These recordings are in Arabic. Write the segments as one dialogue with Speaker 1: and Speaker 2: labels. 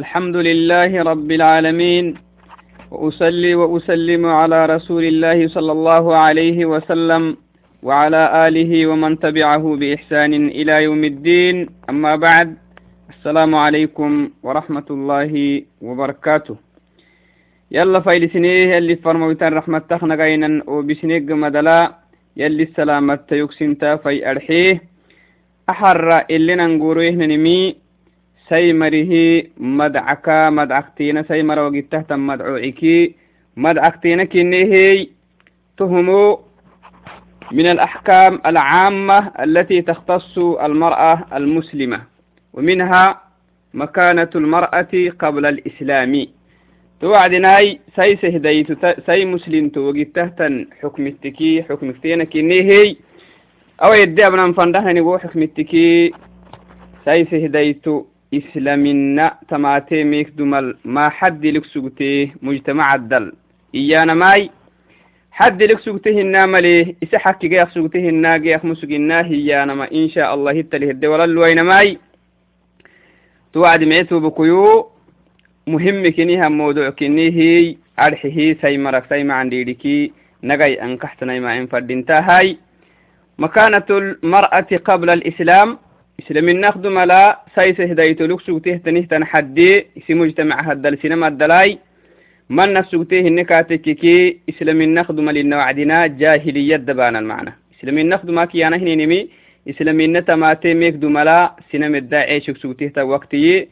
Speaker 1: الحمد لله رب العالمين وأصلي وأسلم على رسول الله صلى الله عليه وسلم وعلى آله ومن تبعه بإحسان إلى يوم الدين. أما بعد السلام عليكم ورحمة الله وبركاته. يلا فايل سنيه اللي فرموتان رحمة تخنا غينا وبسنيق مدلا يلي السلامة يكسنتا في أرحيه. أحر اللي ننقوره ننمي سيمره مدعكا مدعكتين سيمر وقتهت مدعوعكي مدعكتين كنهي تهمو من الأحكام العامة التي تختص المرأة المسلمة ومنها مكانة المرأة قبل الإسلام. توعدناي سي سهديت سي مسلم توقتهتن حكمتكي حكمتينك نهي أو يدي أبنا فندهني وو حكمتكي سي سهديت. islamina tamatee meek dumal maa xaddilik sugtee mujtamacaddal iyaanamay xaddilik sugte hinaa malee isa xakigayak sugte hinaageyak musuginaa hiyaanama insha allah hittali hedde walaluwainamay tuwacdi mecetubukuyu muhimi kiniha mawduc kinihi adxihi say marag say macandhiidhiki nagay ankaxtanay maa en fadhintahay makaanatu lmar'ati qabla alislaam ما ما إسلام نخدم لا سايس هداية لكسو تهتنه تنحدي اسم مجتمع هدل سينما الدلاي من نفسو تيه كي إسلام نخدم لنا وعدنا جاهلية دبان المعنى. إسلام نخدم كي أنا هنا نمي. إسلام نتماتي ميك دملا سينما الداعي شكسو تهتا وقتي.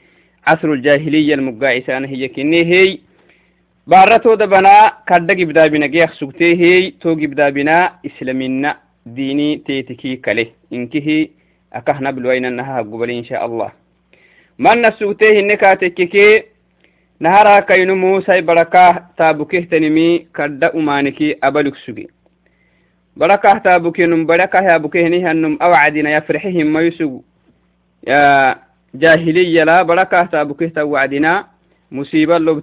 Speaker 1: عصر الجاهلية المقاعسة أنا هي كني هي. بارتو دبنا كدق بدابنا جيخ سوتيه هي. تو بدابنا إسلامنا ديني تيتكي كله. إنكي أكهنا بالوين أنها قبل إن شاء الله. من نسوته إنك تككي نهارا كينو موسى بركة تابوكيه تنمي كرد أمانكي أبلك سجي بركة تابوكي نم بركة يا بوكيه نيه النم أوعدنا يفرحهم ما يسوق يا جاهلية لا بركة تابوكيه توعدنا مصيبة لو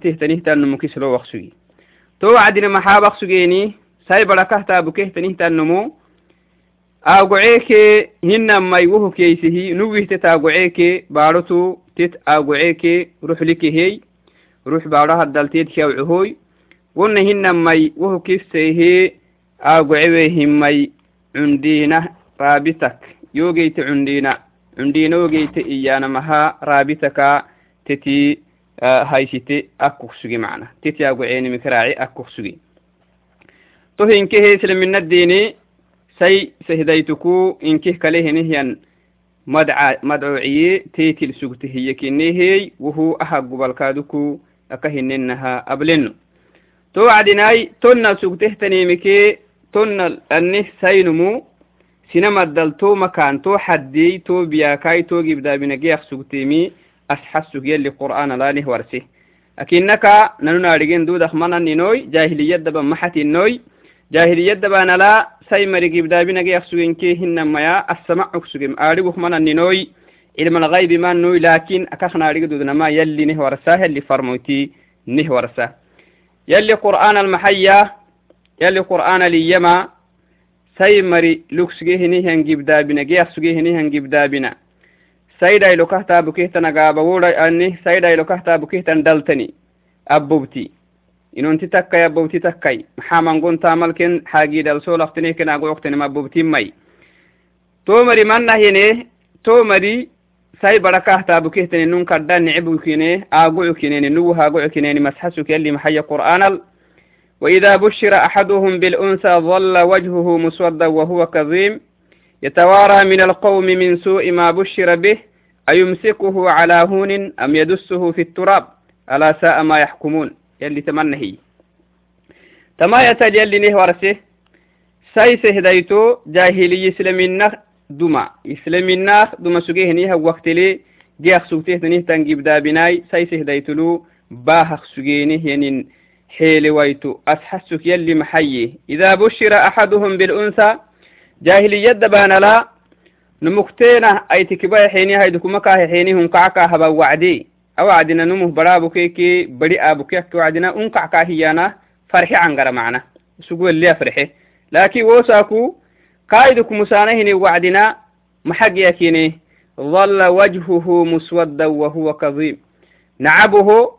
Speaker 1: agoceeke hinamai wohokeysihi nuwihtet agoceeke barotu tit agoceeke ruxlikehey rux baro haddalteed shawcehoy wonna hinamai wohokiseyhe agocewe himmai cundina raabitak. Yogeyte cundiina cundiina wogeyte iyaanamahaa raabitaka titi haysite akkuksugi mana teti agoceeni mikaraaci tohinkehe to say sehidaytuku inkih kalehenihyan madcuuciye teetil sugtihiye kinehey wuhu aha gubalkaaduku aka akahininaha ableno to wacdinai tonnal sugtehtanimike tonnal annih saynumu sinamaddal too makaan too xaddey too biyaakai too gibdaabinageyak sugtemi asxasug yalli qur'aan alaanih warse akinaka nanu naadhigen duudak mananinoy jahiliyaddaban maxatinoy aahiliyadabanala سيمري جيب دابنا جي أخسوين كي هنما يا السمع أكسوين أريبه من النوي علم الغيب ما نوي لكن أكخنا ريق دودنا ما يلي نه ورساه اللي فرموتي نه ورساه يلي قرآن المحيا يلي قرآن اليما سيمري لوكسجي هني هنجيب دابنا جي أخسوجي هني هنجيب دابنا سيدا لو كهتا بكيتنا غابا أني سيدا لو كهتا بكيتنا دلتني inonti takkai abobti takkai maxaa mangon tamalken xaagidalso laftineken ago yoktene abobtin may to mari manahine to mari sai barakah tabukehtene nun kadda nicbukine agocukineni nugu hagocukineni masxasuk yali maxaya qur'anal وإذا بشر أحدهم بالأنثى ظل وجهه مسودا وهو كظيم يتوارى من القوم من سوء ما بشر به أيمسكه على هون أم يدسه في التراب ألا ساء ما يحكمون يلي تمنى هي تما يتال يلي نه ورسه سايس هدايتو جاهلي إسلامنا دما إسلامنا دما سجيه نيها وقت لي جيخ سوتيه تنيه تنجيب دابناي سايس هدايتلو باهخ سجينه ينين حيل ويتو أسحسك يلي محيي. إذا بشر أحدهم بالأنثى جاهلية دبانا لا نمكتينا أي تكباي حيني هيدكو مكاه حيني هم كعكا هبا وعدي awacdina numuh barabukeke bari abukek wacdina unkackaahiyana farxe cangara macna isuguweliya farxe laakin wosaku kaiduk musanahini wacdina maxagyakine ظل وجهه مسودا وهو كظيم نعبه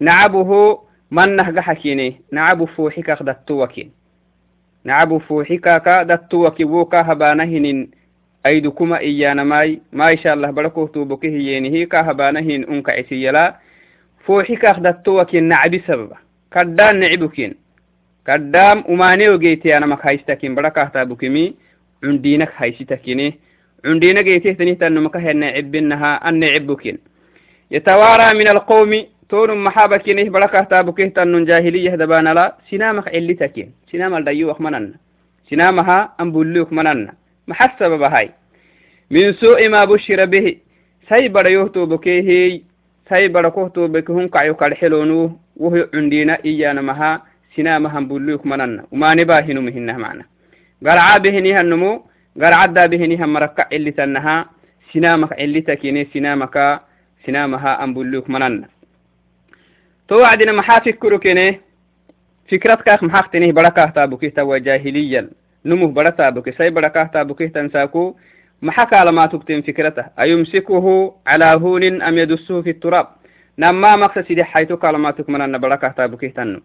Speaker 1: نعبه من نهج حكيني نعب فوحك دتوكين نعب فوحك دتوكي وكا هبانهن أيدكما إيانا ماي ما إن شاء الله بركو توبكه ينهي كهبانهن أنك عسيلا فوحك دتوكين نعب سبب كدان نعبكين. كدام أماني وجيتي أنا مكايستكين بركة تابكمي عندينك هايستكيني. عندنا جيته تنيت أنه مكهن عبنها أن عبكين يتوارى من القوم تون محابة كينيه بركة تابكيه تنن جاهلية دبانا maxad sababahay min su'i maa bushira bihi sai bara yohtobokeehiy sai bara kohtoobekehun kayo kalxeloonuh wohyo cundhiina iyanamaha sinamahan bulluyuk mananna umaani baa hinum hinah macna garcaa bihinihannumu garcaddaa bihinihan marakka cilitannaha sinamak cilitakine sinamaka sinamaha an bulluyuk mananna to wacdina maxaa fikuru fikradkaak maxaqtinih barakaah taabukihtawa نمو بركة تابوكي سي بركة تابوكي تنساكو. محا ما تكتم فكرته. أيمسكه على هون أم يدسه في التراب؟ نما مقصد دي حيث كلماتك من أن بركة تابوكي تنو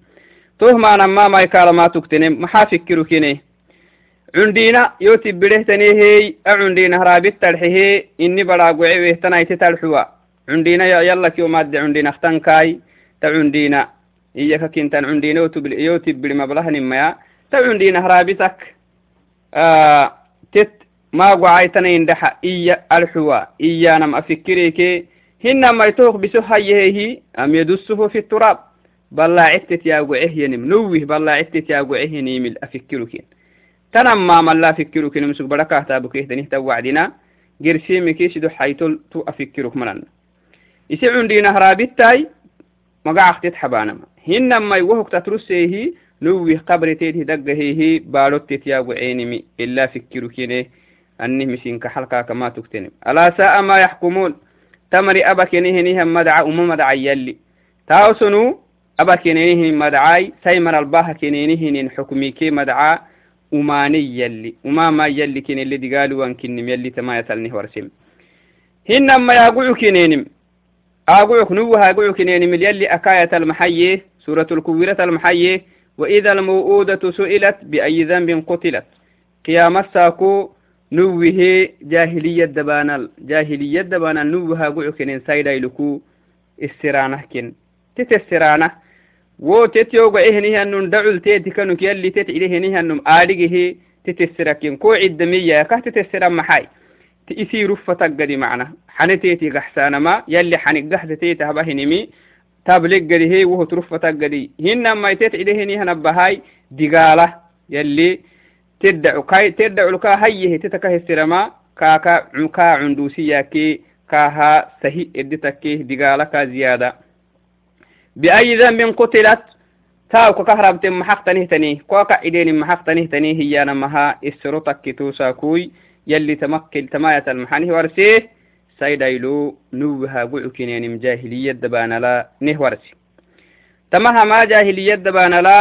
Speaker 1: توه ما نما ما كلماتك تنم محا فكرو كنه عندنا يوتي بره تنيه عندنا رابط تلحيه إني براغو عويه تنايت تلحوا عندنا يلا كيو ماد عندنا اختنكاي. تعندينا إياك كنت عندينا تعندينا هرابتك آه تت ما قعيتنا يندح Ah, tet maagocaitana indhaxa iya alxuwa iyanam afikireke hinamaitohok biso hayehehi am yadusuhu fi turaab ballaacitet yaagocehyenim nowih ballaacitet yaagocehenimil afikiruken tanamma malla afikirukenim sug badakahtaabukehdanihta wacdina gersimikisido xaytol tu afikiruk manana ise cundinahraabittay magacaktet xabaanama hinamai wohok tatruseehi أفكرك مننا إسي عندنا هرابتاي magacaktid xabanama hinamai wohok tatrusehi nuwih qabreteedhi daggahehi baadhottet yaguceenimi ila fikiru kine anih misinka halkakama tuktene alaa sa'a ma yaxkumuun tamari abakenihinihan madaca uma madaca yalli taasonu abakenenihin madacai saymar albaha kenenihinin xukmike madaca umani yalli umama yalli kinele digaluwan kinim yalli tamayatalnih warsim hinama yagucu kinenim آقوك نوها آقوك من يلي أكاية المحيي سورة الكويرة المحيي وإذا الموؤودة سئلت بأي ذنب قتلت. قيام الساكو نوه جاهلية دبانال. جاهلية دبانال نوها نين سايدا يلكو استرانة. كن تت استرانة wo tet yoga ehnihanun dacul teetikanuk yalli tet ilehnihanum aadhigehe tetesirakin ko ciddamiya kah tetesiran maxay ti isii rufatagadi macna حنتيتي قحسانما يلي حنك قحستيتي هبهنمي تابلق قدي هي وهو ترفتا قدي هنا ما يتيت إليه هنا بهاي دقالة يلي تدعو كاي تدعو لكا هيه تتكه السرما كاكا عكا عندوسيا كي كاها سهي ادتكيه دقالة كا بأي ذنب قتلت تاو كهرب تم محق تنهتني كوكا إدين محق تنهتني هي نمها السرطة كتوسا كوي يلي تمكل تماية المحانه ورسيه saydhaylo nuwuhagucukinenim jahiliyadda baanala nehwarsi tamahamaa jahiliyadda baanala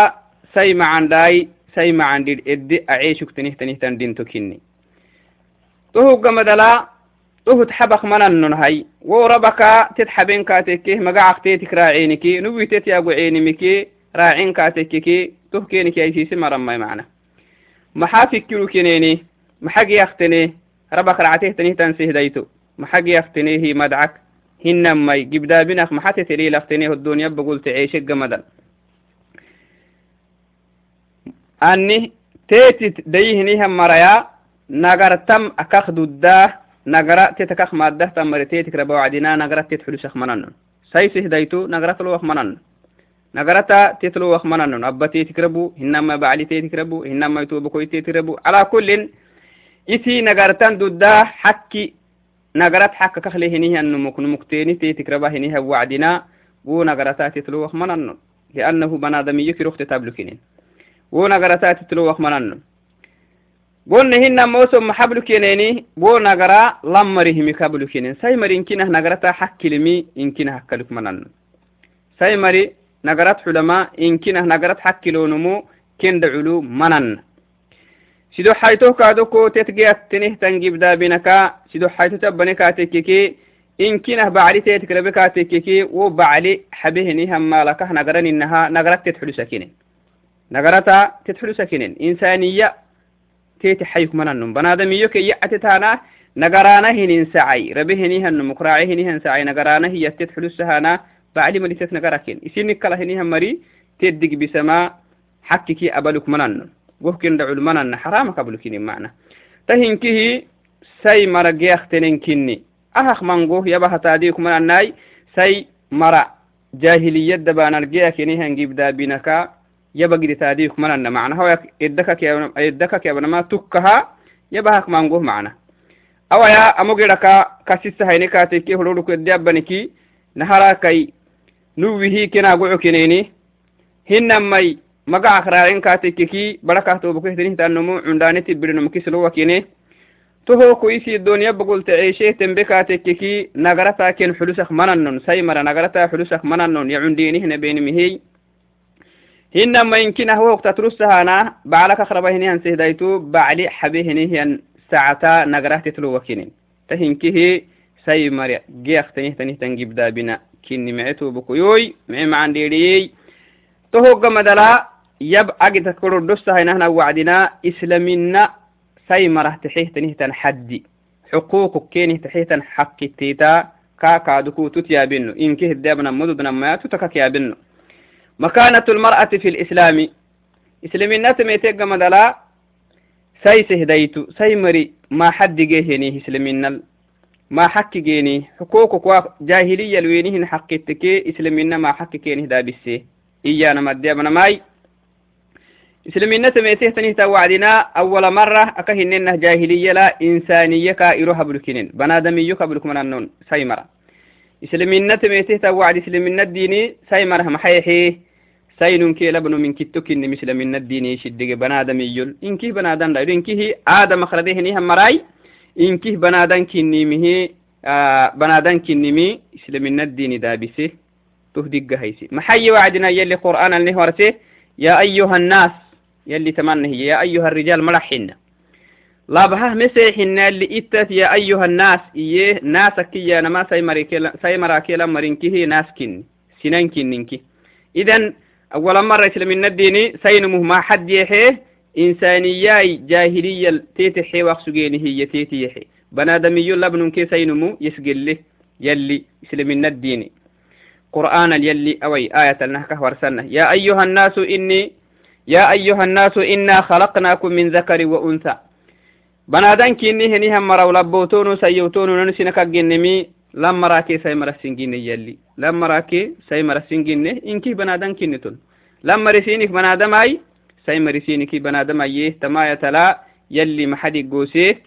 Speaker 1: say macandhaai say macandhidh edde aceeshugtanihtanihtan dhinto kinne tohuggamadala tohut xabak manannonhay worabaka tet xaben kaatekke magacaqteetik raacenike nuwitet yaagocenimike raacen kaatekkeke toh maramay macna. Maxaa fikiru kenene maxag yaktene rabak ractehtanihtan sehdayto محق يفتنيه مدعك. هنما جبدا بنك محت تري لفتنيه الدنيا بقول تعيش جمدا أني تيتت ديه مريا. نغرتم أكخ ددا نغرا تتكخ مادة تمر تيتك ربو عدنا نغرت تتحلو شخ منن سيسه دايتو. نغرت لو منن نغرتا تتلو وخ منن أبا تيتك ربو هنما بعلي تيتك ربو هنما يتوبكو تيتك على كل إتي نغرتان ددا حكي نقرت حق كخلي هنيه النمك نمكتيني تيتك ربا هنيه وعدنا ونقرتات تلوخ منن لأنه بنادمي يكي رخت تابلكين ونقرتات تلوخ منن قلنا هنا موسم محبل كينيني بو نقرا لمره مكابل كينين. سايمر إنكنا نقرتا حق كلمي إنكنا حكالك منن سايمري نقرت علماء إنكنا نقرت حق كيلونمو كند علو منن. Sido hayto kaadoko tetgeyattene tangibda binaka sido hayto tabbane kaatekkeke inkinah bacli teetik rabe kaatekeki wo bacli xabehini hammalakah nagaran inaha nagarat tet xudusakinen nagarata tet xudusakinen insaniya teti xayuk mananum banadamiyo ke yactetana nagarana hinin sacay rabe hinihanum ukraace hinihan sacay nagarana hiya tet xudusahana bacli malitet nagaraken isinik kala hinihan mari tet digbisama xakiki abaluk mananum wohkin dhacul manana xarama kablukinin macna tahinkihi say mara geyaktenen kinni ahak mango yaba hatadi kumananai say mara jahiliyad dabanar geya kenihan gibdabinaka yaba gidi tadi kumananna macna hawa eddaka kebanama tukkaha yaba hak mango macna awaya amogedaka kasisa hayne kateke holoduku edde abbaniki naharakai nuwihi kenagoco keneni hinnamai maga akrarin katekeki barakah tobokehtenihtannomu cundaneti bidinomkislowakine toho koisi doniya bagolta ceeshehtenbe katekeki nagarataken xulusak manannon saimara nagarata xulusak manannon yacundinihna benimihiy hina mainkinah wohok tatrusahana baclakakrabahinihan sehdaitu bacli xabehinihian sacata nagarahtitluwakine tahinkihi saimara geaktenihtanihtan gibdaabina kinni mece tobokoyoy mece يب أجد تذكر الدرس هاي نحن وعدنا إسلامنا سي مرة تحيه تنه تنحدي حقوق كينه تحيه تنحق تيتا. كا كادكو تتيا بينو إن كه دابنا مددنا ما تتكك يا بينو مكانة المرأة في الإسلام. إسلامنا تميتك جمدلا سي سهديتو. سي مري. ما حد جهنيه إسلامنا ما حق جيني. حقوقك جاهلية لوينه حق تكي. إسلامنا ما حق كينه دابسي. إيانا مدى ماي. إسلامنا تميته تنيه وعدنا أول مرة أكهننا جاهلية لا إنسانية كائروها بلكنين. بنادمي كبلك من النون سيمرة إسلامنا تميته توعد إسلامنا الديني سيمرة محيحي. سينون كي لبنو من كتوك إن مسلمنا الديني شدق بنادمي يل إنكي بنادم لا إنكي آدم خرده نيها مراي. إنكي بنادم كنيمه آه بنادم كنيمي إسلامنا الديني دابسه تهدق هيسي محي وعدنا يلي قرآن اللي ورسه يا أيها الناس يلي تمنى هي يا أيها الرجال ملحن لا بها مسيحنا اللي إتت يا أيها الناس إيه ناسك يا نما سيمرا كيلا مرينكي ناس كن سنان كننكي إذن أول مرة إسلام الديني سينمه ما حد يحيه إنسانية جاهلية تيتحي وقسجيني هي تيتيحي بنادمي لبن كي سينمو يسجل له يلي إسلام الديني قرآن يلي أوي آية النهكة ورسلنا يا أيها الناس إني يا أيها الناس إنا خلقناكم من ذكر وأنثى. بنادان كيني هني هم مرو لبوتونو سيوتونو ننسينا كجنمي لما راكي سيمر السنجين يلي. لما راكي سيمر السنجين إنكي بنادان كينتون لما رسينك بنادم أي. سيمر رسينك بنادم أيه تما يتلا يلي محدي قوسيه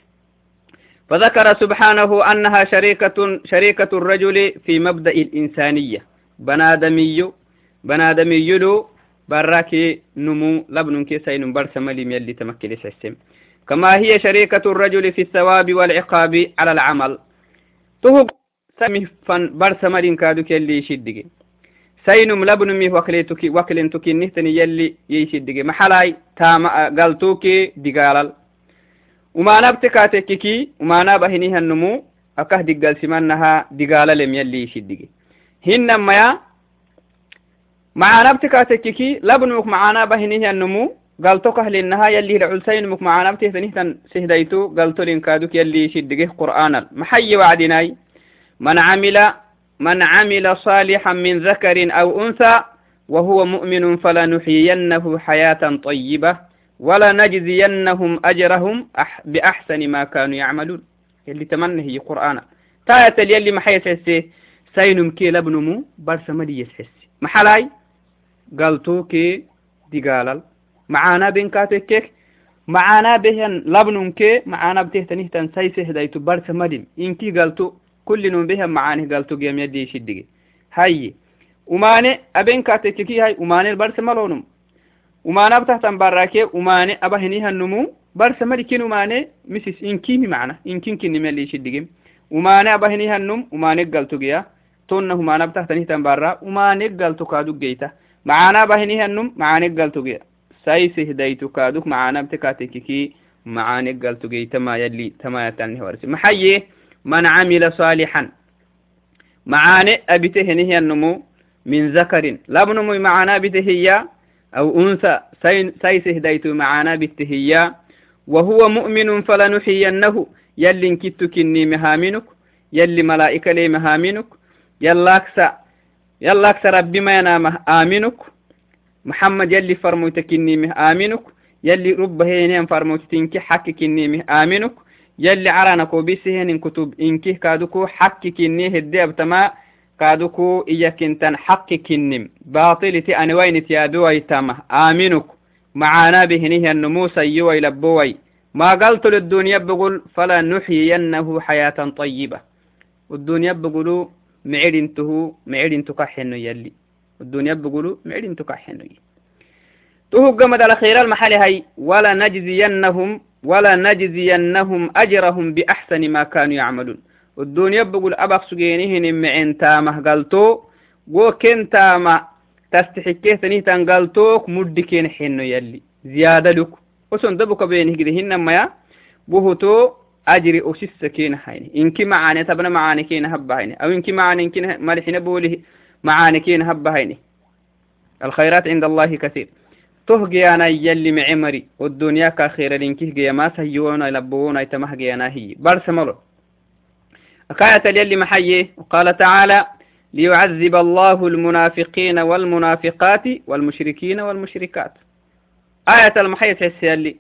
Speaker 1: فذكر سبحانه أنها شريكة شريكة الرجل في مبدأ الإنسانية. بنادمي بنادمي له براكي نمو لبن كي سين برس مليم يلي تمكن السم كما هي شريكة الرجل في الثواب والعقاب على العمل تهب سمي فن برس مليم كادوك يلي يشدك سينم لبن مي وكلتك وكلنتك نهتني يلي يشدك محلاي تام قلتوك دقالل وما نبتكاتككي وما نبهنيها النمو أكه دقال سمانها دقالل يلي يشدك هنما يا معانا بتكاتككي لبنوك معانا بهنيه النمو. قالتو كهل النها يلي العلسين مك معانا بتهتنيه سهديتو. قالتو لنكادوك يلي شدقه قرآن. محي وعدناي من عمل من عمل صالحا من ذكر أو أنثى وهو مؤمن فلنحيينه حياة طيبة ولنجزينهم أجرهم أح بأحسن ما كانوا يعملون. يلي تمنى هي قرآن. تاية يلي محي سيسي سينم كي لبنمو برسمدي يسحسي. محلاي؟ قالتو كي دقالل معانا بين كاتكك معانا بهن لبنون كي معانا بتهتنيه تنسيسه دايتو برس مدم إنكي قالتو كل نون بهم معانه قالتو قيم يدي شدقي هاي وماني أبين كاتككي هاي وماني البرس ملونم ومانا بتهتن براكي وماني أبهنيها النمو برس مدكين وماني مسيس إنكي معنا إنكين كني ملي شدقي وماني أبهنيها النم وماني قالتو قيا تونه ما نبته معانا بهنيه النم معانا نقل تجي سايسه ديتو كادوك معانا بتكاتككي معانا نقل تجيتا ما يلي تما يتنه ورسي. محيي من عمل صالحا. معاني أبته هي النمو من ذكر لابنمو معانا بتهيا أو أنثى. سيسه ديتو معانا بتهيا وهو مؤمن فلنحيينه. يلي انكتو كني مهامنك يلي ملائكة لي مهامنك يلا أكسى يلا أكسى ربي ما ينام. آمنك محمد يلي فرموت كني مه آمنك يلي رب هينين فرموت تنكي حك كني مه آمنك يلي عرانا كو بيسهن كتب إنكي. كادوكو حك كني هدي أبتما. كادوكو إياك انتن حق كنم باطل تي أنوين تيادو تامه آمنك معانا بهنه النمو سيوي لبوي. ما قلت للدنيا بقول فلا نحيينه حياة طيبة. والدنيا بقولوا معيد انتهو معيد انتو كحنو يلي الدنيا بقولوا معيد انتو كحنو تهو قمد على خير المحل هاي ولا نجزينهم ولا نجزينهم أجرهم بأحسن ما كانوا يعملون الدنيا بقول أبق سجينهن معين تامه قلتو وكن تاما تستحكيه تنيه تنقلتوك مدكين حنو يلي زيادة لك وسن دبك بينه كده هن ما وهتو أجري أسس كين حيني إنك معاني تبنا معاني كين هبا هيني أو إنك معاني إنك ملحنا بوله معاني كين هبا هيني الخيرات عند الله كثير. تهجي أنا يلي معمري. والدنيا كخير لينكيه جي ما سيونا يلبونا يتمه أنا هي. برس ملو. أكاية يلي محيي. وقال تعالى ليعذب الله المنافقين والمنافقات والمشركين والمشركات. آية المحيط حس يلي.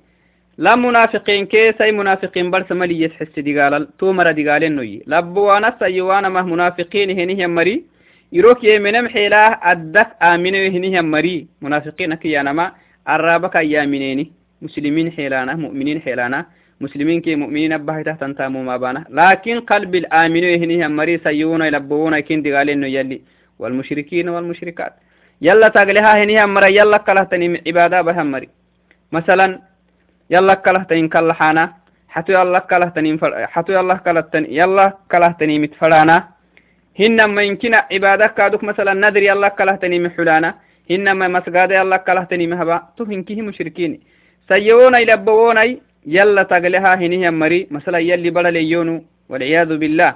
Speaker 1: لا منافقين كيس أي منافقين برس ملي يتحس دقال تومر دقال نوي. لبوانا سيوانا ما منافقين هني مري. يروك يمنم حيلا أدك آمين هني مري. منافقين كيانا ما الرابك يامنيني مسلمين حيلانا مؤمنين حيلانا. مسلمين كي مؤمنين أبها تحت تامو ما بانا. لكن قلب الآمنين هني مري سيونا يلبونا كين دقال يلي. والمشركين والمشركات. يلا هني مرة يلا كلهتني عبادة بها مري. مثلا يلا كلهتني كلحانا حتى يلا كلهتني حتى يلا كلهتني يلا كلهتني متفلانا. هنما يمكن عبادة كادوك مثلا ندر يلا كلهتني محلانا هنما مسجد يلا كلهتني مهبا. تو هنكيه مشركين. سيونا يلبونا يلا تقلها هني مري مثلا يلي بلا ليونو. والعياذ بالله.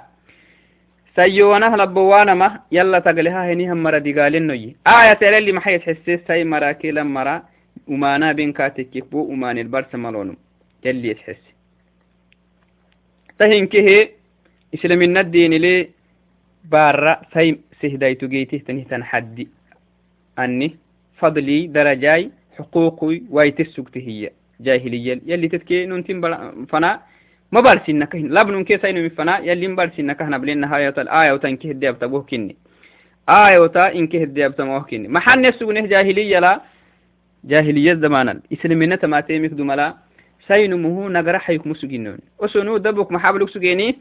Speaker 1: سيونا لبوانا ما. يلا تقلها هني هم مرة دقالين نوي. آية اللي ما حيث حسيس. سي مرا كلا ومانا بين كاتك بو ومان البرس مالونو يلي يتحس. تهين كه إسلام الدين لي بارا سي سهدايتو جيته تنهتن حدي. أني فضلي درجاي حقوقي ويتسكت هي جاهلية. يلي تتكي ننتم فنا. ما بارسين كهن. لابن كي ساينو من فنا. يلي جاهلية لا جاهلية زمانا إسلامنا تماتيمك دملا ساينو مهو نغرا حيك مسجنون وسنو دبك محابلك سجيني.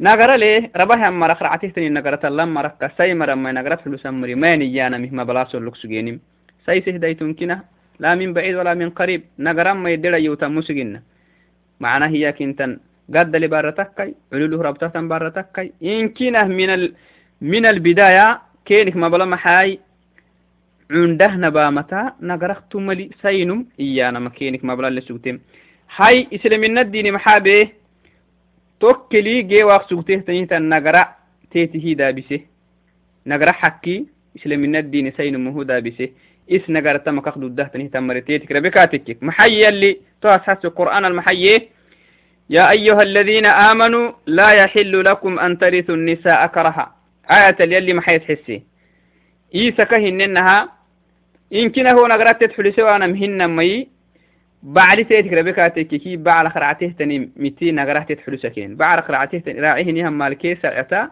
Speaker 1: نغرا ليه ربها أما رخرعته تني نغرا تلام مركا ساي مرمى نغرا فلوس أمري ما نيانا مهما بلاسو لك سجيني. ساي سهدايتون كنا لا من بعيد ولا من قريب. نغرا ما يدرا يوتا مسجنا معناه هي كنتن. قد لبارتكي علوله ربطة بارتكي إن كنه من ال... من البداية كينك ما بلا محاي. عنده نبامتا نغرقت ملي سينم إيانا ما كينك ما بلا اللي سوتم هاي إسلامنا الدين محابه توكلي جي واق سوته تنيتا نغرأ تيتي دابسه. نغرأ حكي إسلامنا الدين سينم هو دابسه. إس نغرا تمك أخذ الده تنيتا مرتيتك ربكاتك محي اللي تاسس القرآن المحيي. يا أيها الذين آمنوا لا يحل لكم أن ترثوا النساء كرها. آية يلي محيت حسي إيسا كهننها كنا هو نقرأت تدخل سوانا مهن مي بعد تيتك ربكاتك كي بعد خرعته تني متي نقرأت تدخل سكين. بعد خرعته تني راعيه نهم مالكي سرعتا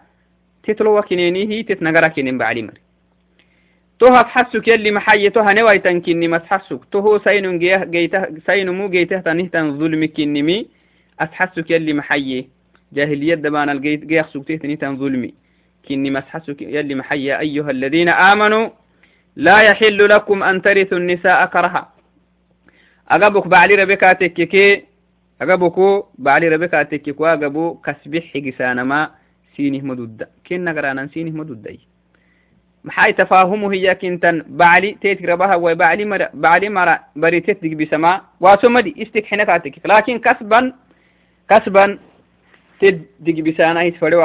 Speaker 1: كنيني هي تتنقرأ كنين بعد مري توها تحسك يلي محي توها نواي تنكني مسحسك توهو سينو جيته سينو مو جيته تنه تن ظلم كنمي أتحسك يلي محي. جاهلية دبان الجيت جيخ سكته تنه تن ظلمي كني مسحسك يلي محي. أيها الذين آمنوا لا يحل لكم أن ترثوا النساء كرها. أجابك بعلي ربك أتكيك أجابك بعلي ربك أتكيك وأجابو كسبح حجسان ما سينه مدودة. كن نقرأنا سينه مدودة. محاي تفاهمه هي كنتن. بعلي تيت ربها وبعلي مر بعلي مر بري تيت بسماء استك دي استك لكن كسبا كسبا تيت دي بسانا يتفرو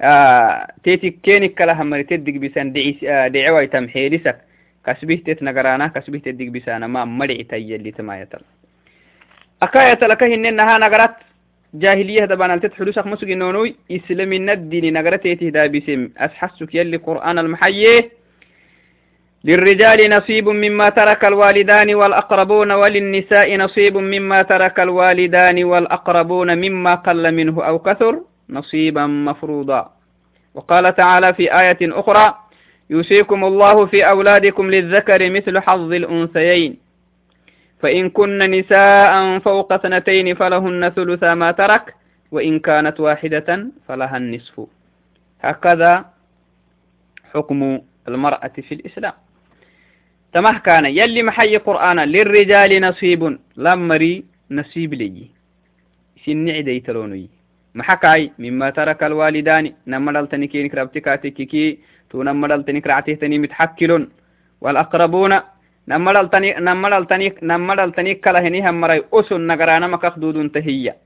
Speaker 1: آه تيتي كينك كلا همري تدق بسان دعيس آه دعوة تمحيلسك كسبيه تت نقرانا كسبيه تدق بسانا ما مرعي تي اللي تما يتل أكاية لك إنها نقرات جاهلية دبان التت حدوسك مسجي نونوي. إسلام الدين نقرات تهدا بسم أسحسك يلي قرآن المحيي. للرجال نصيب مما ترك الوالدان والأقربون وللنساء نصيب مما ترك الوالدان والأقربون مما قل منه أو كثر. نصيبا مفروضا. وقال تعالى في آية أخرى يوصيكم الله في أولادكم للذكر مثل حظ الأنثيين. فإن كن نساء فوق اثنتين فلهن ثلث ما ترك وإن كانت واحدة فلها النصف. هكذا حكم المرأة في الإسلام. تمه كان يلي محي قرآن للرجال نصيب لمري نصيب لي. سنع ديتلوني محكاي مما ترك الوالدان. نمدل تنكين كربتكاتككي تو نمدل تنك رعته متحكلون. والأقربون نمدل تني نمدل تني نمدل تني كلا هني هم مري أسن نجرانا مكخ دودون تهيا.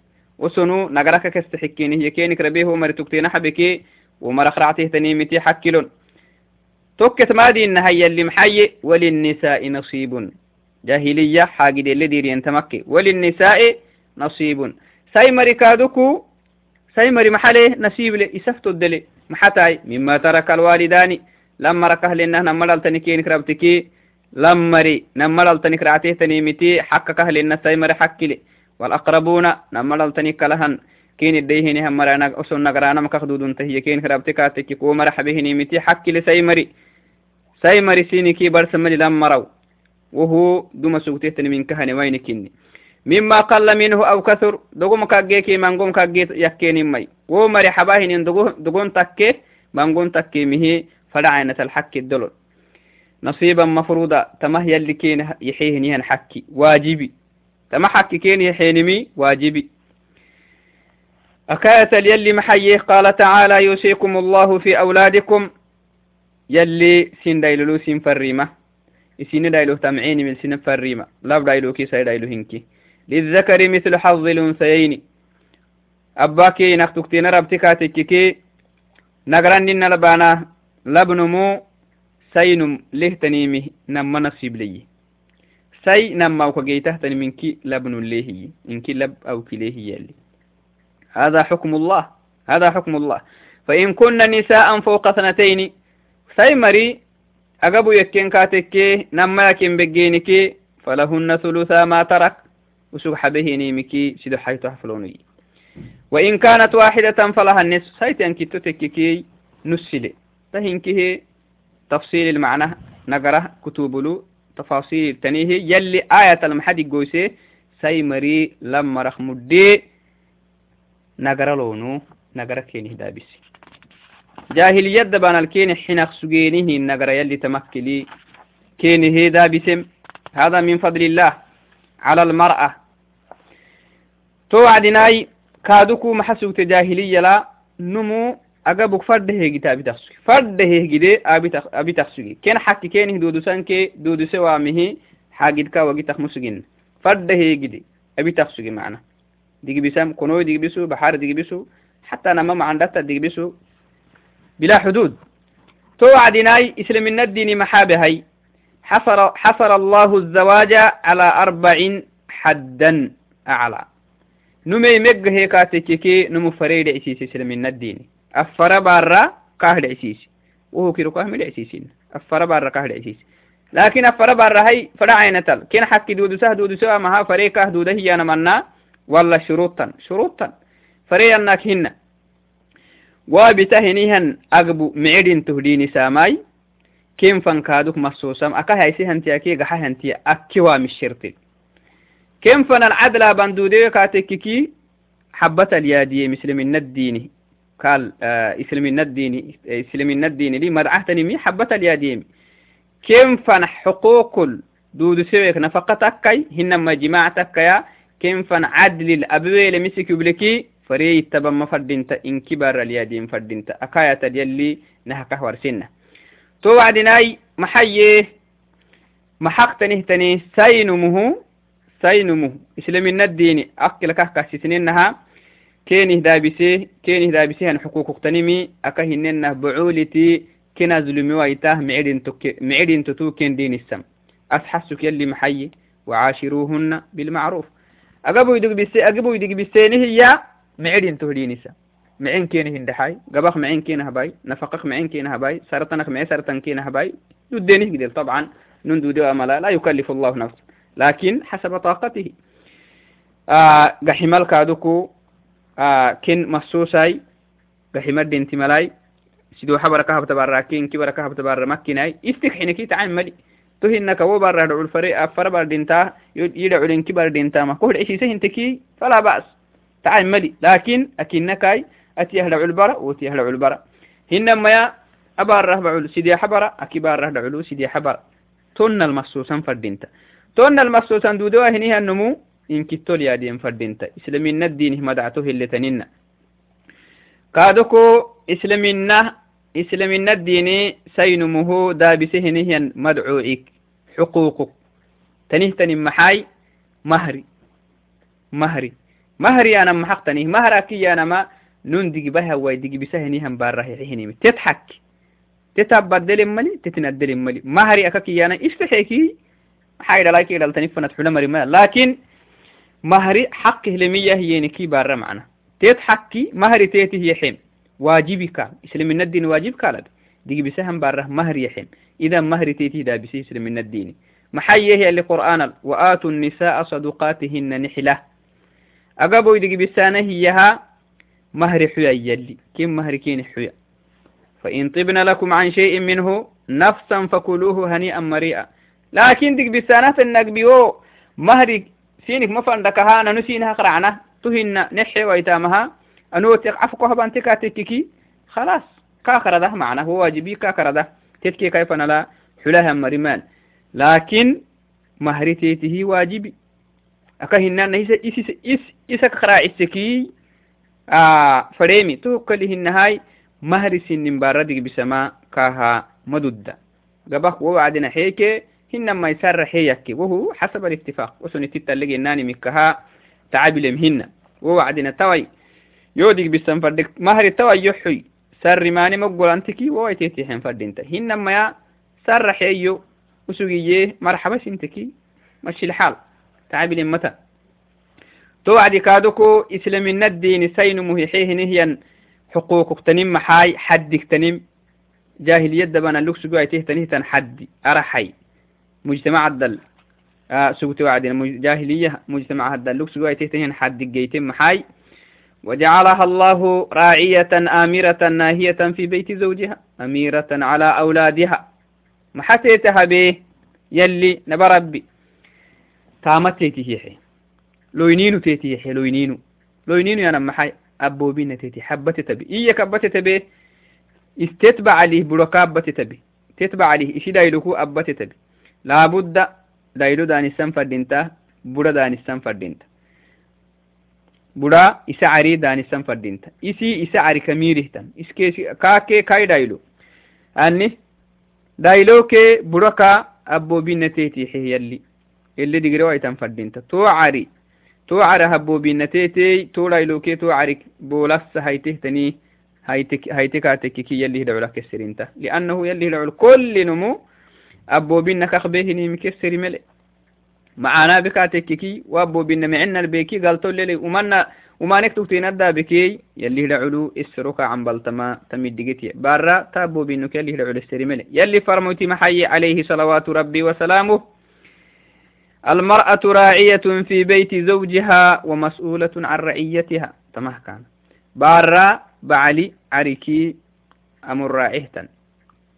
Speaker 1: أسنو نجرك كستحكينه يكينك ربيه ومرتكتين حبكي ومرخ رعته تني متي حكلون توكت مادي النهي اللي محي وللنساء نصيب. جاهلية حاجد اللي ديري انت مكي وللنساء نصيب. سايمري كادوكو سايمري محله نصيب لي يسفتو الدلي. محتاي. مما ترك الوالدان. لما ركه لنا نمرل تنكين كربتكي لمري نمرل تنك رعته تنيمتي حقك لنا سايمري حكي والأقربون نمرل تنك لهن كين الديهني هم مرانا أسون نقرانا مكخدود تهي. كين كربتكاتك كو مرحبه نيمتي حكي لسايمري ساي مرسيني كي برسمني لم مروا وهو دوما سوتيتني من كهني وين كني. مما قل منه أو كثر دقوم كاجيكي منقوم كاجي يكيني مي ومري حباهن دقون تكي منقوم تكي مهي فدعينة الحق الدلول نصيبا مفروضا تمه يلي كين يحيه حكي. واجبي. تما حكي كين يحينمي واجبي. أكاية يلي محيه قال تعالى يوصيكم الله في أولادكم. يلي سين دايلو سين فريمة. سين دايلو تمعيني من سين فريمة. لا دايلو كي ساي دايلو هنكي. للذكر مثل حظ الأنثيين. أباكي نختكتين ربتكاتككي نقران نين لبانا لبنمو سينم له تنيمي نما نصيب لي. سي نما وكجيته تني منكي لبن ليه إنكي لب أو كليه يلي هذا حكم الله هذا حكم الله. فإن كن نساء فوق اثنتين سيمري أقبو يكين كاتكي نما يكين بجينكي فلهن ثلثا ما ترك. وسوح به نيمكي سيدو حيث تحفلوني. وإن كانت واحدة فلها النصف. سيت أنك تتككي نسلي. تهنكه تفصيل المعنى نقره كتوبلو تفاصيل تنيه. يلي آية المحدي قوسي سيمري لما رخمدي نقر لونو. نقر كينه دابسي. جاهلية دبان الكين حنق سجينه النقر يلي تمكلي. كينه دابسم هذا من فضل الله. على المرأة. توعدناي كادوكو محسوك جاهلية لا نمو أجابك فرده كتاب تخسك فرده كده أبي تخسك كين حكي كين دودو سانك دودو سوامه حاجد كا وجي تخمسجين فرده كده أبي تخسك معنا. ديك بسام كنوي ديك بسو بحار ديك بسو حتى أنا ما عندتا ديك بسو بلا حدود. توعدناي إسلام الدين محابهي حصر, حصر الله الزواج على أربع حدا أعلى. هيك تككي نمو فريد عسيس إسلام الدين أفر بارا كاهد عسيس وهو كيرو كاهد عسيسين أفر بارا كاهد عسيس لكن أفر بارا هاي فرع عينتل كين حكي دودو سه دودو سوا مها فريكه دودة هي أنا منا. شروطا. شروطا. فري أنك هن وابتهنيهن أقبو معدين تهديني ساماي. كيم فنكادوك مصوصم أكا هايسي هنتي أكي غحا هنتي أكيوا مش شرطي كيم فن العدل بندودي كاتككي حبة اليادية مثل من الديني قال آه إسلام الديني إسلام الديني لي مدعهتني مي حبة اليادية كيم فن حقوق دود سويك نفقتك كي هنما جماعتك يا كيم فن عدل الأبويل مسك بلكي فري تبا فردينت إن كبر اليدين فردينت أكاية يلي نهكه ورسنة. تو وعدناي محيه محق تنهتني سينمه سينمه إسلام الدين أكل كهكا سنينها كينه دابسيه كينه دابسيه أن حقوق تنمي أكهننا بعولتي. كنا ظلمي وايتاه. معدين تك معدين تتوكين دين السم. أسحسك يلي محي وعاشروهن بالمعروف. أجابوا يدق بسي أجابوا يدق بسينه هي معدين تهدين السم. معين كينه هندحاي قبخ معين كينه هباي نفقك معين كينه هباي سرطنك معين سرطن كينه هباي دودينه قدر طبعا. نندو دو أملا لا يكلف الله نفسه. laakiin xasaba taaqatihi gaximalkaaduku kin masusai gaximadinti malai sidoxa barakahabta bara kenki barakahabta bara makinai iftik xineki tacan mali tohinaka wo bara dhacul fara bardinta yida culinki bardintama kohdhecisiise hinteki falaa ba's tacan mali laakiin akinakai atiyah dhacul bara wotiyah dhacul bara hinamaya abarah bacul sidexa bara aki dhaculu sidexa bara tonnal masusan fadinta سيدي حبرا أكبار رهب علو سيدي حبرا تون المصوصا فردينتا تون المصوصا دودوا هنيها النمو إن كتول يا دين فردينتا إسلامين الدين مدعته اللي تنين كادوكو إسلامنا إسلامنا الدين سينمه دابسه نهيا مدعوئك حقوقك تنيه تنين محاي مهري مهري مهري أنا محقتني مهرك أنا ما نون دقي بها واي دقي بسهني هم باره حيني تضحك تتبدل ملي تتندل ملي مهري أكاكي أنا استحيكي حايد لايك إلى التنفنة حلمري ما لكن مهري حق هلمية هي نكي بارة معنا تضحكي مهري تيتي هي حين. واجبك إسلام الدين واجب كالد. دقي بسهم بارة مهري يحين إذا مهري تيتي دا بسي إسلام الدين محيه اللي قرآن وآتوا النساء صدقاتهن نحلة. أقابو يدقي بسانة هيها مهر حيا يلي. كم مهر كين حيا. فإن طبن لكم عن شيء منه نفسا فكلوه هنيئا مريئا. لكن دق بسانة النقبيو مهر سينك مفندك ها نسينها قرعنا تهن نحي ويتامها أنو تقعفك هبان تكاتككي خلاص كاخر ده معنا هو واجبي كاخر ده تتكي كيف نلا حلها مريمان لكن مهرتيته واجبي أكهنان إس إس إس إسك خراع السكي آه فريمي توكله النهاي مهر سن باردك بسما كاها مدودة قبخ ووعدنا حيك hinama isarraxeyake wohu xasab alitifaaq wosonititalegenanimikaha tacabilem hina wo wacdina tawai yodig bisan fadhig mahri tawai yoxuy sarrimaani maggolantiki wowaititixen fadhinta hinamaya sarraxeyo usugiye marxaba shintiki mashilxaal tacabilem mata to wacdi kaadoko islamina diini saynumuhixehinihiyan xuquuqugtanim maxaay xaddigtanim jahiliyadabana lugsugaitihtanihtan xaddi araxay مجتمع الدل آه سوت وعدنا جاهلية مجتمع الدل لوكس جوا تنه حد جيتم محاي. وجعلها الله راعية آمرة ناهية في بيت زوجها أميرة على أولادها. محتيتها به يلي نبربي تامتيتي هي لوينينو تيتي يحي لوينينو. لوينينو يا نمحي أبوبين تيتي حبت تبي. إيه كبت تبي. استتبع عليه بلوكابت تبي. تتبع عليه إشي دايلوكو أبت تبي. لابد دايلو داني سنفردينتا بودا داني سنفردينتا بودا إسا عري داني سنفردينتا إسي إسا عري كميرهتن إسكي كاكي كاي دايلو. أني دايلو كي بودا أبوبين تيتي حي يلي. اللي دقروا يتنفردينتا تو عري. تو عرى هبو بينتيتي تو لايلوكي تو عرك بولس هيتهتني هيتك هيتك كي يلي يدعو لك السرينتا لأنه يلي يدعو كل نمو أبو بينا كخبيه مكسر ملئ معانا بكاتككي وأبو بينا معنا البيكي قالتو لي ومنا وما نكتب تندا بكي؟ يلي يدعو السروك عن بلتما تمد دقيتي بارا تابو بينك يلي يدعو السري ملئ يلي فرموتي محي عليه صلوات ربي وسلامه المرأة راعية في بيت زوجها ومسؤولة عن رعيتها. تمه كان. بارا بعلي عريكي أمر راعيهتن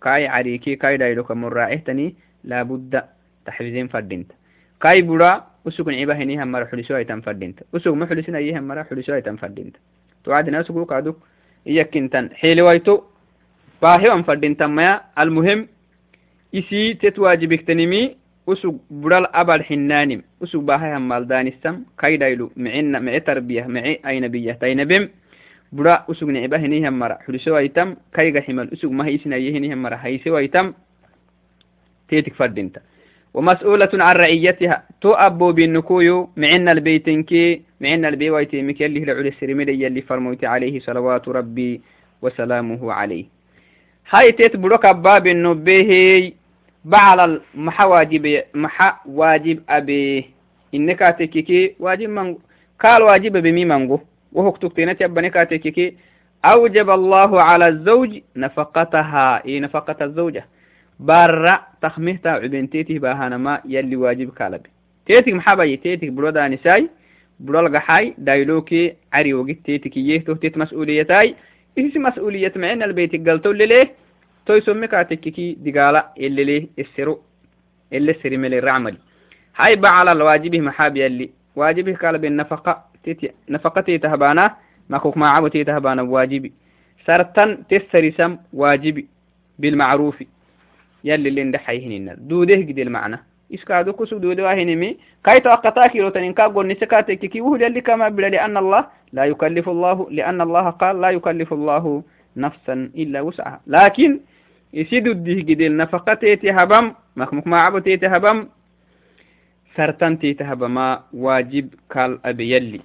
Speaker 1: كاي عريكي كاي دايلوك أمر راعيهتني لابد تحفزين فردينت. كاي برا وسوق عيبا هني هم مرا حلسوا يتم فردينت. وسوق محلسنا يهم مرا حلسوا يتم فردينت. توعد ناس سوق كادوك إياك انتن حيلي وايتو باهي وان فردينت ما المهم إسي تتواجبك تنمي usug budal abal xinaanim usug bahayan maldaanisam kaydaylu micina mici tarbiyah mici aynabiyah taynabem buda usug niciba hinihan mara xulisowaitam kayga ximal usug maha isinaye hinihan mara haysewaitam tetik fadinta ومسؤولة عن رعيتها تو أبو بالنكويو معنا البيتين كي معنا البيويتي مكيالي لعلي السرمي يلي فرموت عليه صلوات ربي وسلامه عليه هاي تيت بلوك أباب النبيه بعل المحا واجب محا واجب أبي إنك تككي واجب من قال واجب بمي منغو وهو كتبتينة يبني كاتككي أوجب الله على الزوج نفقتها إيه نفقة الزوجة. برا تخميهتا عبنتيته باهانا ما يلي واجب كالبي. تيتك محابا تيتك برودا نساي برول قحاي دايلوكي عري وقت تيتك يهتو تيت مسؤوليتاي. إيش مسؤولية معنا البيت قلتو اللي ليه؟ تو يسمي كاتككي دقالة اللي ليه؟ السرو. اللي السري ملي الرعملي هاي على الواجبه محاب يلي. واجبه قال بالنفقة تيتي نفقة تيتهبانا مكوك ما عبو تيتهبانا واجبي سرطان تسري سم واجبي بالمعروف. يلي اللي ندحي هنا دوده قد المعنى. إسكادو كسو دوده واهنمي كاي توقتا كيلو تنين كاقول نسكاتك كي وهو يلي كما بلا لأن الله لا يكلف الله لأن الله قال لا يكلف الله نفسا إلا وسعها. لكن يسيدو الده قد النفقة تيتهبم مخمك ما عبو تيتهبم سرطان تيتهبما واجب قال أبي يلي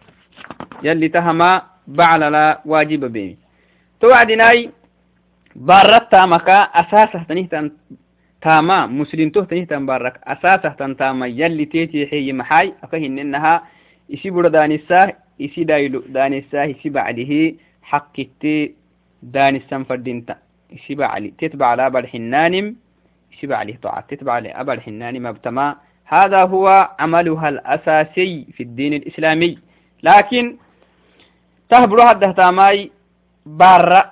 Speaker 1: يلي تهما بعل لا واجب بيمي توعدناي بارتا مكا أساسه تنهتن تاما مسلم تو تنهتن بارك أساسه تن تاما يلي تيتي حي محاي أفهن إنها إسي برو دانساه إسي دايلو دانساه إسي بعده حقتي دانسان فردينتا إسي بعلي تتبع على أبا الحنانم إسي بعلي طاعة تتبع على أبا الحنانم أبتما هذا هو عملها الأساسي في الدين الإسلامي. لكن تهبلو هده تاماي بارا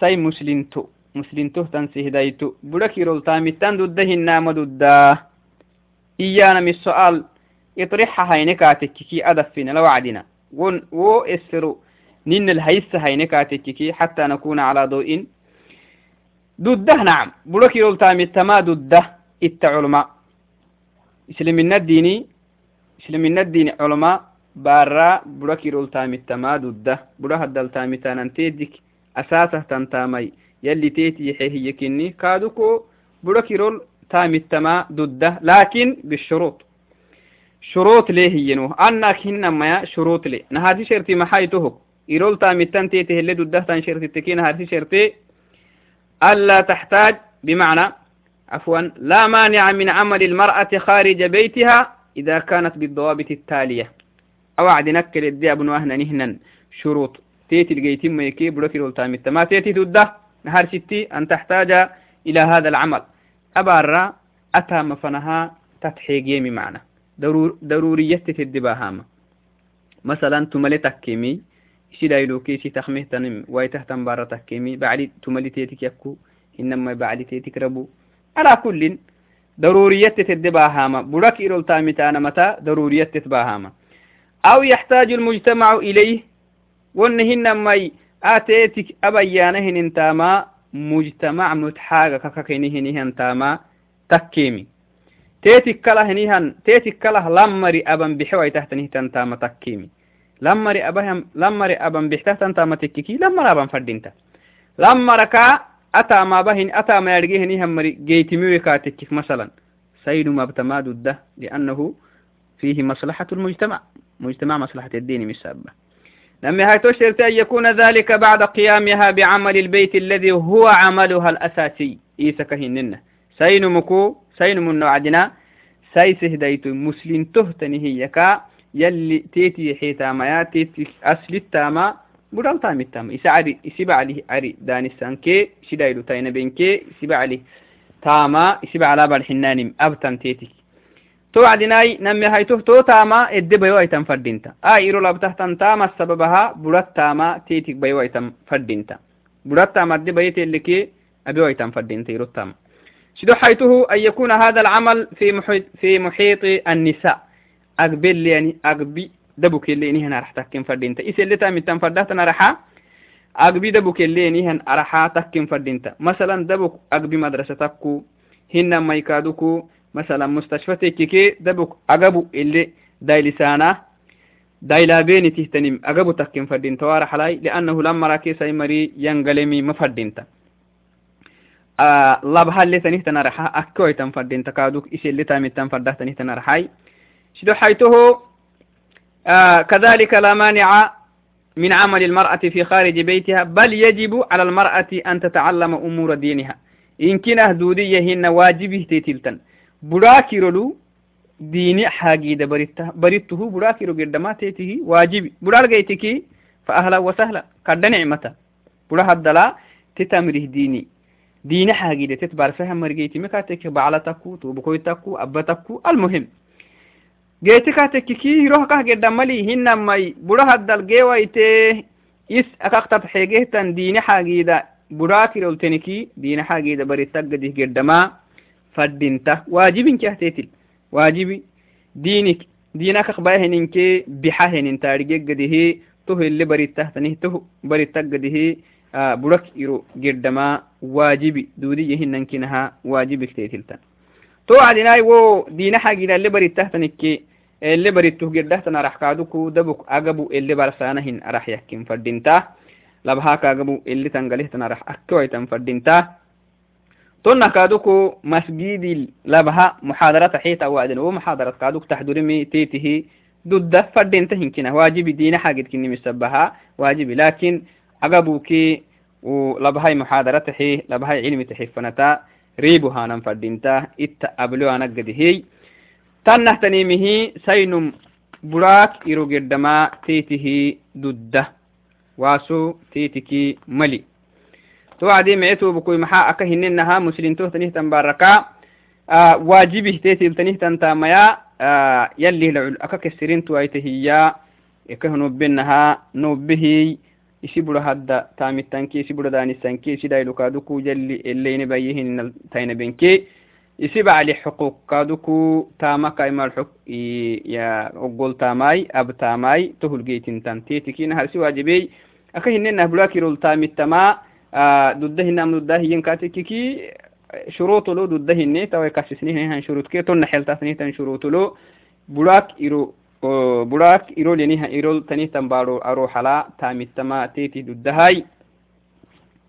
Speaker 1: سي مسلمتو. مسلمتو تنسي هدايتو بلك يرول تامتان ضده النام ضده إيانا من السؤال يطرحها هينكاتككي أدفنا لو عدنا و إسرو. نين الهيس هينكاتككي حتى نكون على ضوء. ضده نعم. بلك يرول تامتما ضده التعلماء إسلامنا الديني إسلامنا الديني علماء بارا بروك يرول تامي تما دودة برو هدل تامي تانان تيدك أساسة تنتامي يلي تيتي يحيه يكني كادوكو بروك يرول تامي تما دودة لكن بالشروط شروط ليه هي نو أنا كنا ما شروط لي نهادي شرطي ما هاي تهك يرول تامي تان تيتي هلي دودة تان شرطي تكين نهادي شرطي ألا تحتاج بمعنى عفوا لا مانع من عمل المرأة خارج بيتها إذا كانت بالضوابط التالية. أوعد نكل الدي أبن وهنا نهنا. شروط. تيتي الجيتين ما يكي بلوكي الولتامي ما تيتي تده نهار ستي أن تحتاج إلى هذا العمل. أبارا أتى مفنها تتحيق يمي معنا. ضرور ضرورية تدباهاما. مثلا تملي تكيمي. شي دايلو كيسي تخميه تنم واي تهتم بارا تكيمي. بعد تملي تيتك يكو. إنما بعد تيتك ربو. على كل ضرورية تدباهاما بلوك إيرول تامتانا متى ضرورية تتباهاما أو يحتاج المجتمع إليه ونهن ماي آتيتك أبيانهن انتاما مجتمع متحاقة ككينهن انتاما تكيمي تيتك كله نيهن تيتك كله لمري أبن بحوي تحت نهتن تاما تكيمي لمري أبهم لمري أبن بحتحت تاما تكيكي لمري أبن فردينتا لمركا أتا ما بهن أتا ما يرجيه مري جيتمي كاتكك مثلا. سيد ما بتماد ده لأنه فيه مصلحة المجتمع. مجتمع مصلحة الدين مسابة لما هاي تشرت أن يكون ذلك بعد قيامها بعمل البيت الذي هو عملها الأساسي. إيسا كهننا سين مكو سين من نوعدنا سيسه ديتو مسلم تهتني هي يلي تيتي حيتا ما تيتي أسل التاما. بدل تام التاما إسا عري إسيبا عليه عري داني سانكي شدايلو تاين بينكي إسيبا عليه تاما إسيبا على بالحنان أبتن تيتي توعدناي نمي هايتو تو تاما بيو ايتم فردينتا آ ايرو لابتحتن تاما سببها برات تاما تيتك ايتم فردينتا برات تاما ادي بيت اللي كي ايتم فردينتا ايرو تاما شدو حيته أن يكون هذا العمل في محيط في محيط النساء أقبل يعني أقبي دبوك اللي إني هنا راح تكين فردينتا. إيش اللي تام تام فرداتنا راح أقبي دبوك اللي إني هنا راح تكين فردينتا. مثلا دبوك أقبي مدرسة تكو هنا ما يكادوكو مثلا مستشفى تكيكي دبك أجابو اللي داي لسانه داي لابيني تهتنم أجابو تكين فردين توار حلاي لأنه لما راكي سيمري ينقلمي مفردينتا labha اللي تنهتنا رحا أكوي تنفردين تكادوك إيش اللي تامي تنفرده تنهتنا رحاي شدو حيته آه كذلك لا مانع من عمل المرأة في خارج بيتها بل يجب على المرأة أن تتعلم أمور دينها. إن كنا هدودية هن واجبه تيتلتن براكرلو ديني حاجي بريته بريته براكرو قدما تيته واجبي برال جيتكي فأهلا وسهلا. قد نعمته. برا هدلا تتمره ديني. ديني حاجي تتبار فهم مرجيتي. مكاتك بعلتكو توبكويتكو أبتكو. المهم geetika tekkikii hirohkah geddhamali hinamai budha haddal geewaitee is akak tabxeegehtan diine xaagiida budhaakirolteniki diine xaagiida barisaggadih geddhamaa faddinta. Waajibinki ahtetil waajibi. Diinik diina kak bayaheninke bixa henin taarigegadihi toho ile barittahtanih toho barittaggadihi budhak iro geddhamaa waajibi. Duudiyahinankinaha waajibikteetiltan to adinaai wo diina xaagiida ile ele barituh geddahtan arahkaaduku dabuk agabu. Ele barsanahin arah yakin fadinta labhaak oh, agabu ele tangalihtan arah akkewaitan fadinta tonna kaaduku masgidi labha muxaadarat axiita waadin wo muxaadarat kaaduk taxdurimi tiitihi dudda fadinta hinkina waajibi diina xaagidkinimisabaha waajibi laakin agabuki labhai muxaadarat axi cilmi taxifanata riibu haanan itta ablo تنه تنيمه سينم براك إرو قدما تيته ددة واسو تيتكي ملي. توعدي معتو بكوي محا أكا هننها مسلم تو تنيه تنباركا آه واجبه تيتي تنيه تنتاميا آه يلي لعل أكا كسرين تويتهيا إكه نوبنها نوبه isi bura hadda tamittanke isi bura danisanke isi dailukaduku jalli elleine bayyihin tayna benke isi bacli xuquuq kaduku tamaka imal xuk ya ogol tamai ab tamai tohulgeytintan tetikina harsi wajibey aka hinenah bulakirol tamittama dudda hinam dudda hiyen katekiki shurutolo dudda hinne tawai kasisnihan shurutke tonna xeltasnitan shurutolo bulak iro bulak irol yaniha irol tanihtan baro aro hala tamittama teti duddahay